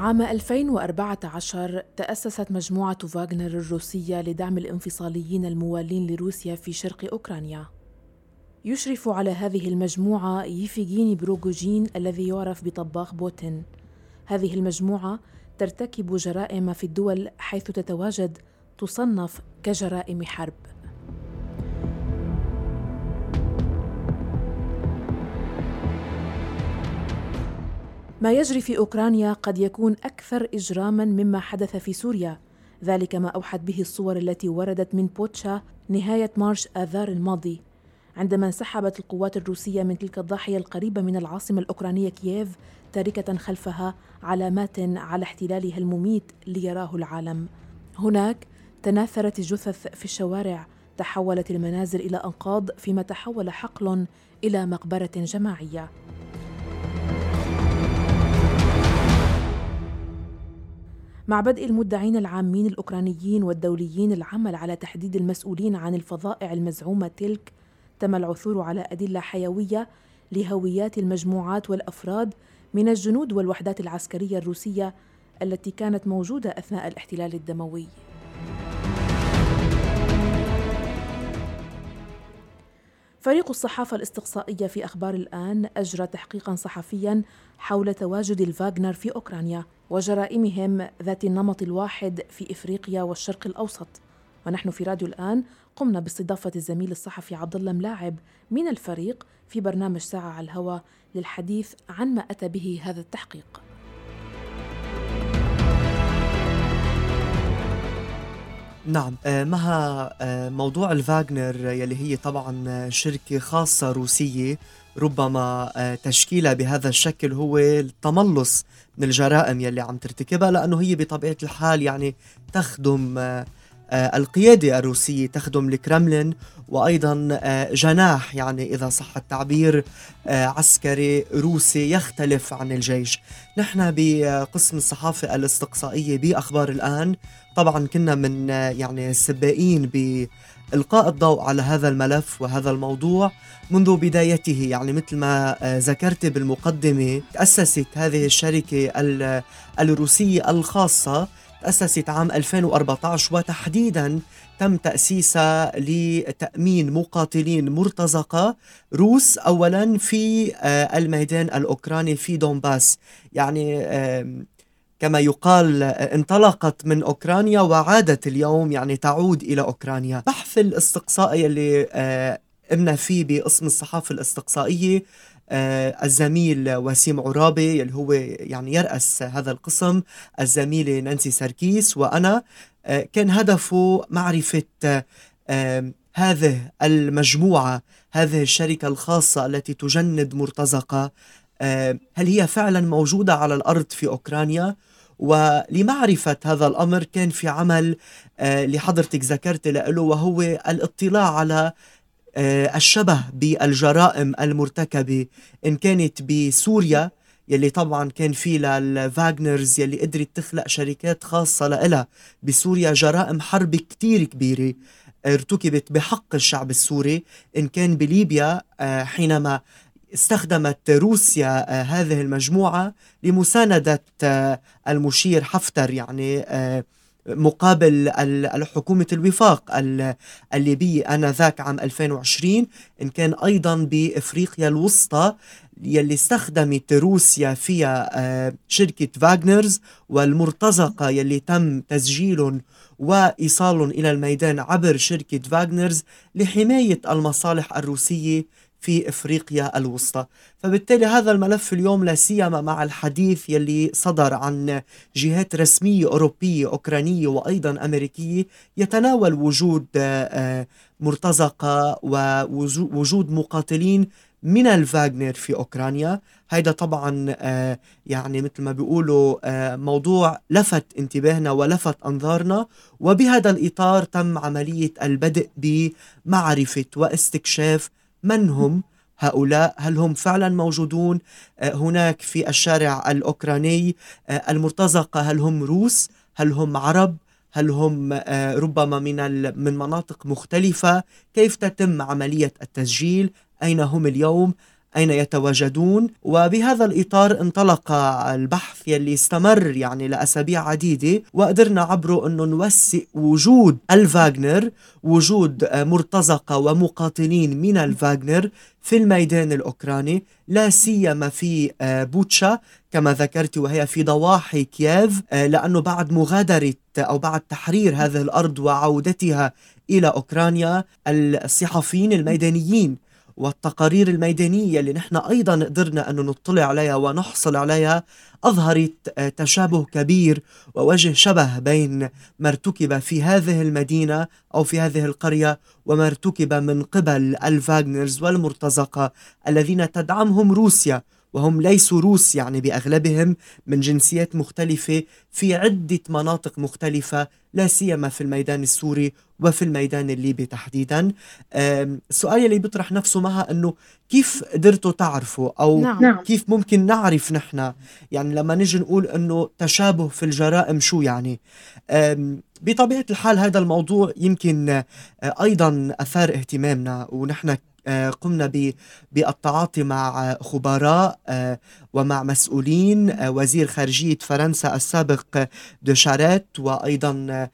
عام 2014 تأسست مجموعة فاغنر الروسية لدعم الانفصاليين الموالين لروسيا في شرق أوكرانيا. يشرف على هذه المجموعة ييفيغيني بروغوجين الذي يعرف بطباخ بوتين. هذه المجموعة ترتكب جرائم في الدول حيث تتواجد تصنف كجرائم حرب. ما يجري في أوكرانيا قد يكون أكثر إجراما مما حدث في سوريا. ذلك ما أوحت به الصور التي وردت من بوتشا نهاية مارش آذار الماضي. عندما انسحبت القوات الروسية من تلك الضاحية القريبة من العاصمة الأوكرانية كييف تاركة خلفها علامات على احتلالها المميت ليراه العالم. هناك تناثرت الجثث في الشوارع تحولت المنازل إلى أنقاض فيما تحول حقل إلى مقبرة جماعية. مع بدء المدعين العامين الأوكرانيين والدوليين العمل على تحديد المسؤولين عن الفظائع المزعومة تلك تم العثور على أدلة حيوية لهويات المجموعات والأفراد من الجنود والوحدات العسكرية الروسية التي كانت موجودة أثناء الاحتلال الدموي. فريق الصحافة الاستقصائية في أخبار الآن أجرى تحقيقا صحفيا حول تواجد الفاغنر في أوكرانيا وجرائمهم ذات النمط الواحد في إفريقيا والشرق الأوسط. ونحن في راديو الآن قمنا باستضافة الزميل الصحفي عبد الله ملاعب من الفريق في برنامج ساعة على الهواء للحديث عن ما أتى به هذا التحقيق. نعم. آه، مها آه، موضوع الفاغنر يلي هي طبعا شركة خاصة روسية ربما آه، تشكيلها بهذا الشكل هو التملص من الجرائم يلي عم ترتكبها لأنه هي بطبيعة الحال يعني تخدم القيادة الروسية تخدم الكرملين وأيضا جناح يعني إذا صح التعبير عسكري روسي يختلف عن الجيش. نحن بقسم الصحافة الاستقصائية بأخبار الآن. طبعا كنا من يعني السباقين بإلقاء الضوء على هذا الملف وهذا الموضوع منذ بدايته. يعني مثل ما ذكرت بالمقدمة تأسست هذه الشركة الروسية الخاصة تأسست عام 2014 وتحديدا تم تأسيسها لتأمين مقاتلين مرتزقة روس أولا في الميدان الأوكراني في دونباس. يعني كما يقال انطلقت من أوكرانيا وعادت اليوم يعني تعود إلى أوكرانيا. بحث الاستقصائي اللي قمنا فيه بقسم الصحافة الاستقصائية الزميل وسيم عرابي اللي هو يعني يرأس هذا القسم الزميلة نانسي سركيس وأنا كان هدفه معرفة هذه المجموعة هذه الشركة الخاصة التي تجند مرتزقة. هل هي فعلا موجودة على الأرض في أوكرانيا؟ ولمعرفة هذا الأمر كان في عمل آه، لحضرتك ذكرت له وهو الاطلاع على آه، الشبه بالجرائم المرتكبة إن كانت بسوريا يلي طبعا كان في للفاغنرز يلي قدرت تخلق شركات خاصة لها بسوريا جرائم حرب كتير كبيرة ارتكبت بحق الشعب السوري إن كان بليبيا آه، حينما استخدمت روسيا آه، هذه المجموعة لمساندة آه، المشير حفتر يعني آه، مقابل الحكومة الوفاق الليبية آنذاك عام 2020 إن كان أيضا بإفريقيا الوسطى يلي استخدمت روسيا فيها شركة فاغنرز والمرتزقة يلي تم تسجيلهم وإيصالهم إلى الميدان عبر شركة فاغنرز لحماية المصالح الروسية في إفريقيا الوسطى، فبالتالي هذا الملف اليوم لا سيما مع الحديث يلي صدر عن جهات رسميه اوروبيه اوكرانيه وأيضا امريكيه يتناول وجود آه، مرتزقة ووجود مقاتلين من الفاغنر في أوكرانيا. هيدا طبعا آه، يعني مثل ما بيقولوا آه، موضوع لفت انتباهنا ولفت أنظارنا. وبهذا الإطار تم عملية البدء بمعرفة واستكشاف من هم هؤلاء؟ هل هم فعلا موجودون؟ آه، هناك في الشارع الأوكراني آه، المرتزقة هل هم روس؟ هل هم عرب؟ هل هم آه، ربما من من مناطق مختلفة؟ كيف تتم عملية التسجيل؟ أين هم اليوم؟ أين يتواجدون؟ وبهذا الإطار انطلق البحث يلي استمر يعني لأسابيع عديدة وقدرنا عبره أنه نوثق وجود الفاغنر وجود مرتزقة ومقاتلين من الفاغنر في الميدان الأوكراني لا سيما في بوتشا كما ذكرت وهي في ضواحي كييف لأنه بعد مغادرة أو بعد تحرير هذه الأرض وعودتها إلى أوكرانيا الصحفيين الميدانيين والتقارير الميدانية اللي نحن أيضا قدرنا أن نطلع عليها ونحصل عليها أظهرت تشابه كبير ووجه شبه بين ما ارتكب في هذه المدينة أو في هذه القرية وما ارتكب من قبل الفاغنرز والمرتزقة الذين تدعمهم روسيا. وهم ليسوا روس يعني بأغلبهم من جنسيات مختلفة في عدة مناطق مختلفة لا سيما في الميدان السوري وفي الميدان الليبي تحديدا السؤال اللي بيطرح نفسه معها إنه كيف قدرتوا تعرفوا أو نعم. نعم. كيف ممكن نعرف نحن يعني لما نجي نقول إنه تشابه في الجرائم شو يعني بطبيعة الحال هذا الموضوع يمكن آه، أيضا أثار اهتمامنا ونحن آه، قمنا بالتعاطي مع خبراء آه، ومع مسؤولين وزير خارجية فرنسا السابق دو شاريت وأيضا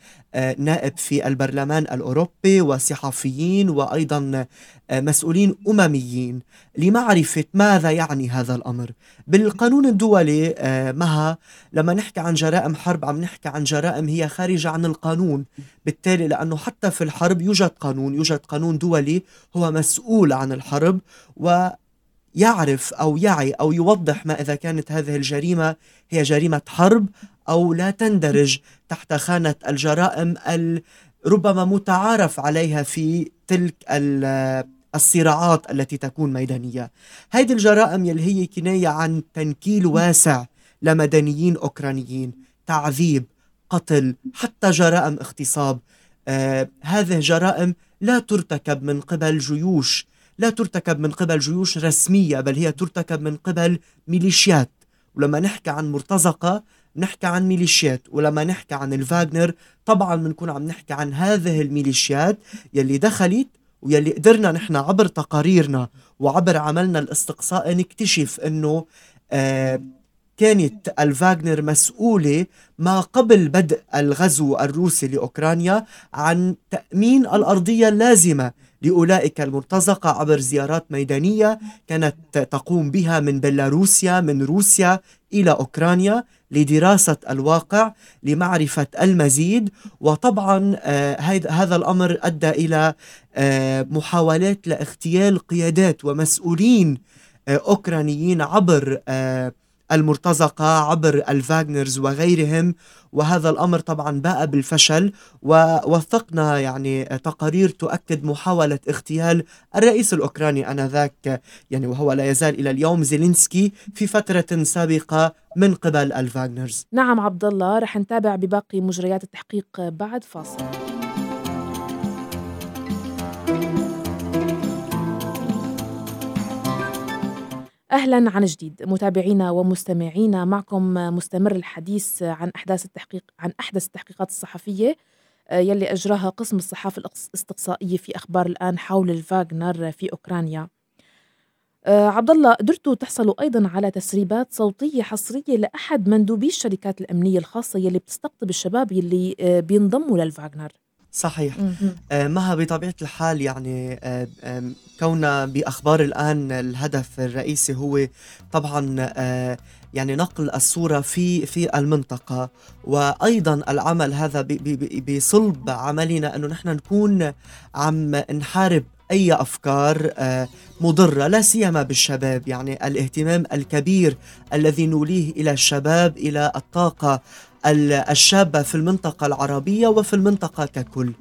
نائب في البرلمان الأوروبي وصحفيين وأيضا مسؤولين أمميين. لمعرفة ماذا يعني هذا الأمر؟ بالقانون الدولي مها لما نحكي عن جرائم حرب عم نحكي عن جرائم هي خارجة عن القانون. بالتالي لأنه حتى في الحرب يوجد قانون يوجد قانون دولي هو مسؤول عن الحرب و يعرف أو يعي أو يوضح ما إذا كانت هذه الجريمة هي جريمة حرب أو لا تندرج تحت خانة الجرائم ربما متعارف عليها في تلك الصراعات التي تكون ميدانية. هذه الجرائم يلي هي كناية عن تنكيل واسع لمدنيين أوكرانيين، تعذيب، قتل، حتى جرائم اغتصاب. آه هذه جرائم لا ترتكب من قبل جيوش لا ترتكب من قبل جيوش رسمية بل هي ترتكب من قبل ميليشيات ولما نحكي عن مرتزقة نحكي عن ميليشيات ولما نحكي عن الفاغنر طبعا بنكون عم نحكي عن هذه الميليشيات يلي دخلت ويلي قدرنا نحن عبر تقاريرنا وعبر عملنا الاستقصاء نكتشف إنه آه كانت الفاغنر مسؤولة ما قبل بدء الغزو الروسي لأوكرانيا عن تأمين الأرضية اللازمة لأولئك المرتزقة عبر زيارات ميدانية كانت تقوم بها من بيلاروسيا من روسيا إلى أوكرانيا. لدراسة الواقع لمعرفة المزيد. وطبعا آه هذا الأمر أدى إلى آه محاولات لاغتيال قيادات ومسؤولين آه أوكرانيين عبر المرتزقة عبر الفاغنرز وغيرهم وهذا الأمر طبعا باء بالفشل ووثقنا يعني تقارير تؤكد محاولة اغتيال الرئيس الأوكراني آنذاك يعني وهو لا يزال إلى اليوم زيلينسكي في فترة سابقة من قبل الفاغنرز. نعم عبد الله رح نتابع بباقي مجريات التحقيق بعد فاصل. أهلا عن جديد متابعينا ومستمعينا معكم مستمر الحديث عن أحداث التحقيق عن أحدث التحقيقات الصحفية آه، يلي أجراها قسم الصحافة الأستقصائية في أخبار الآن حول الفاغنر في أوكرانيا. آه، عبد الله قدرتوا تحصلوا أيضا على تسريبات صوتية حصرية لأحد مندوبي الشركات الأمنية الخاصة يلي بتستقطب الشباب يلي آه، بينضموا للفاغنر. صحيح. آه مها بطبيعة الحال يعني آه آه كوننا بأخبار الآن الهدف الرئيسي هو طبعا آه يعني نقل الصورة في في المنطقة. وأيضا العمل هذا بصلب عملنا أنه نحن نكون عم نحارب أي أفكار آه، مضرة لا سيما بالشباب. يعني الاهتمام الكبير الذي نوليه إلى الشباب إلى الطاقة الشابة في المنطقة العربية وفي المنطقة ككل.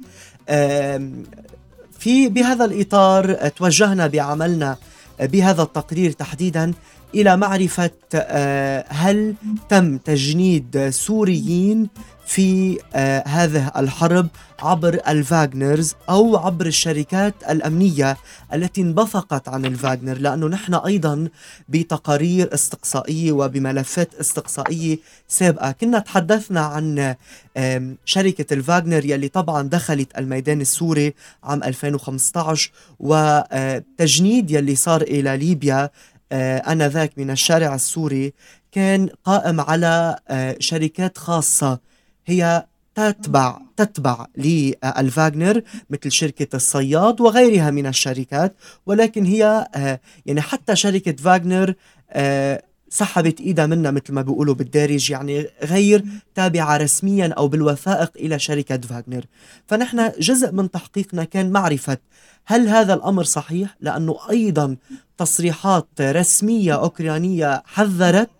في بهذا الإطار توجهنا بعملنا بهذا التقرير تحديدا إلى معرفة آه، هل تم تجنيد سوريين في آه هذه الحرب عبر الفاغنرز أو عبر الشركات الأمنية التي انبثقت عن الفاغنر؟ لأنه نحن أيضا بتقارير استقصائية وبملفات استقصائية سابقة. كنا تحدثنا عن آه شركة الفاغنر يلي طبعا دخلت الميدان السوري عام 2015 وتجنيد يلي صار إلى ليبيا آه، آنذاك من الشارع السوري كان قائم على آه، شركات خاصة. هي تتبع تتبع للفاغنر مثل شركة الصياد وغيرها من الشركات. ولكن هي آه، يعني حتى شركة فاغنر آه، سحبت إيدها منا مثل ما بيقولوا بالدارج يعني غير تابعة رسميا أو بالوثائق إلى شركة فاغنر. فنحن جزء من تحقيقنا كان معرفة هل هذا الأمر صحيح؟ لأنه أيضا تصريحات رسمية أوكرانية حذرت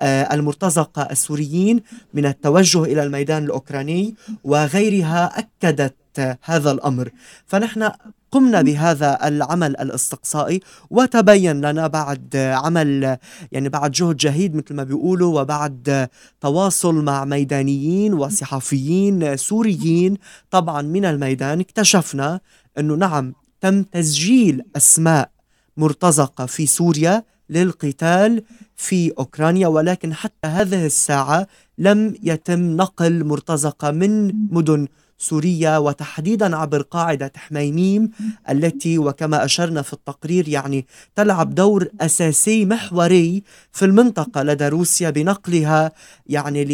آه، المرتزقة السوريين من التوجه إلى الميدان الأوكراني وغيرها أكدت هذا الأمر. فنحن قمنا بهذا العمل الأستقصائي وتبين لنا بعد عمل يعني بعد جهد جهيد مثل ما بيقولوا وبعد تواصل مع ميدانيين وصحفيين سوريين طبعا من الميدان اكتشفنا أنه نعم تم تسجيل أسماء مرتزقة في سوريا للقتال في أوكرانيا ولكن حتى هذه الساعة لم يتم نقل مرتزقة من مدن سوريا. وتحديدا عبر قاعدة حميميم التي وكما أشرنا في التقرير يعني تلعب دور أساسي محوري في المنطقة لدى روسيا بنقلها يعني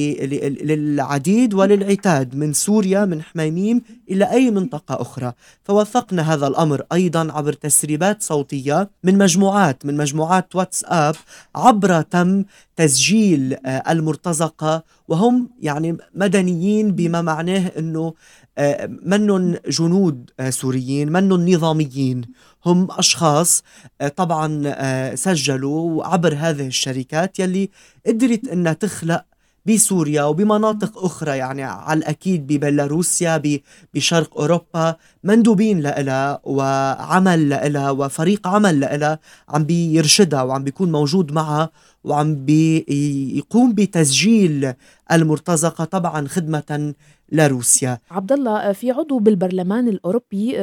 للعديد وللعتاد من سوريا من حميميم إلى أي منطقة أخرى. فوثقنا هذا الأمر أيضا عبر تسريبات صوتية من مجموعات من مجموعات واتساب عبر تم تسجيل آه، المرتزقة وهم يعني مدنيين بما معناه أنه آه، منن جنود آه، سوريين منن نظاميين. هم أشخاص طبعا سجلوا عبر هذه الشركات يلي قدرت أنها تخلق بسوريا وبمناطق أخرى يعني على الأكيد ببيلاروسيا بشرق أوروبا مندوبين لها وعمل لها وفريق عمل لها عم بيرشدها وعم بيكون موجود معها وعم بيقوم بتسجيل المرتزقة طبعا خدمة لروسيا. عبد الله في عضو بالبرلمان الأوروبي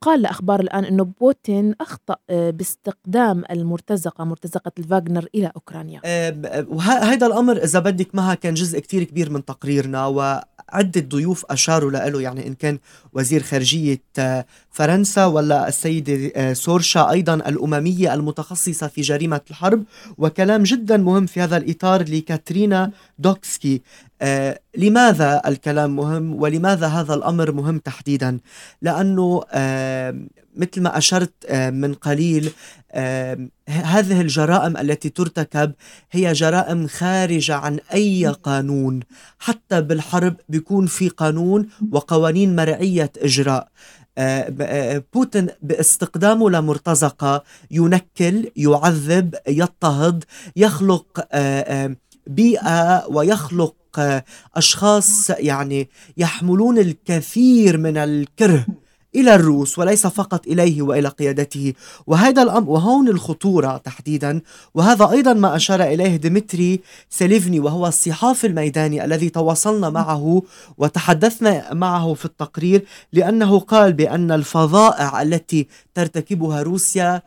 قال لأخبار الآن أنه بوتين أخطأ آه، باستقدام المرتزقة مرتزقة الفاغنر إلى أوكرانيا. وهذا الأمر إذا بدك معها كان جزء كتير كبير من تقريرنا وعدة ضيوف أشاروا له يعني إن كان وزير خارجية آه، فرنسا ولا السيدة آه، سورشا أيضا الأممية المتخصصة في جريمة الحرب. وكلام جدا مهم في هذا الإطار لكاترينا دوكسكي. آه لماذا الكلام مهم ولماذا هذا الأمر مهم تحديدا؟ لأنه آه مثل ما أشرت آه من قليل هذه الجرائم التي ترتكب هي جرائم خارجة عن أي قانون، حتى بالحرب بيكون في قانون وقوانين مرعية إجراء. بوتين باستقدامه لمرتزقة ينكل يعذب يضطهد يخلق بيئة ويخلق أشخاص يعني يحملون الكثير من الكره إلى الروس وليس فقط إليه وإلى قيادته. وهذا الامر وهون الخطورة تحديدا. وهذا أيضا ما أشار إليه ديمتري سيليفني وهو الصحافي الميداني الذي تواصلنا معه وتحدثنا معه في التقرير لأنه قال بأن الفظائع التي ترتكبها روسيا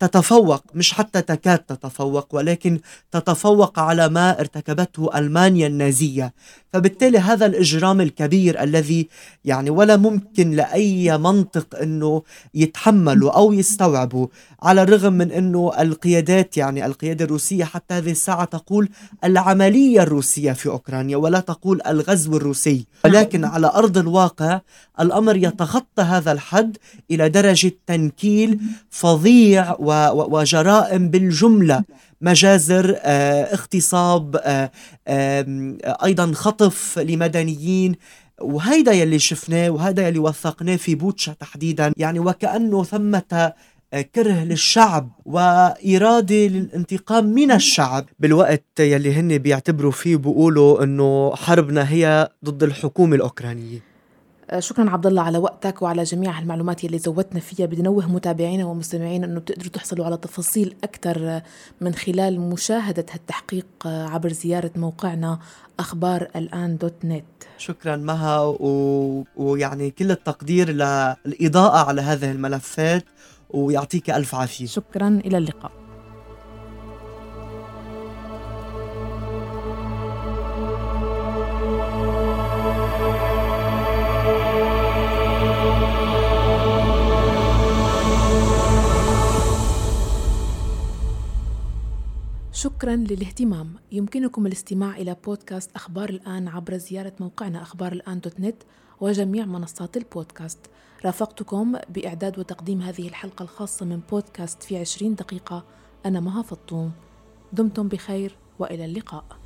تتفوق مش حتى تكاد تتفوق ولكن تتفوق على ما ارتكبته ألمانيا النازية. فبالتالي هذا الإجرام الكبير الذي يعني ولا ممكن لأي منطق إنه يتحمله أو يستوعبه على الرغم من إنه القيادات يعني القيادة الروسية حتى هذه الساعة تقول العملية الروسية في أوكرانيا ولا تقول الغزو الروسي. ولكن على أرض الواقع الأمر يتخطى هذا الحد إلى درجة تنكيل فظيع وجرائم بالجملة. مجازر آه، اغتصاب آه، أيضا خطف لمدنيين. وهيدا يلي شفناه وهذا يلي وثقناه في بوتشا تحديدا. يعني وكأنه ثمة آه، كره للشعب وإرادة للانتقام من الشعب. بالوقت يلي هن بيعتبروا فيه بيقولوا أنه حربنا هي ضد الحكومة الأوكرانية. شكرا عبد الله على وقتك وعلى جميع المعلومات اللي زودتنا فيها. بدي نوه متابعينا ومستمعينا إنه بتقدروا تحصلوا على تفاصيل أكثر من خلال مشاهدة هالتحقيق عبر زيارة موقعنا أخبار الآن دوت نت. شكرا مها. و... ويعني كل التقدير للاضاءه على هذه الملفات ويعطيك ألف عافية. شكرا. إلى اللقاء. شكرا للاهتمام. يمكنكم الاستماع إلى بودكاست أخبار الآن عبر زيارة موقعنا أخبار الآن دوت نت وجميع منصات البودكاست. رافقتكم بإعداد وتقديم هذه الحلقة الخاصة من بودكاست في عشرين دقيقة. أنا مها فطوم. دمتم بخير وإلى اللقاء.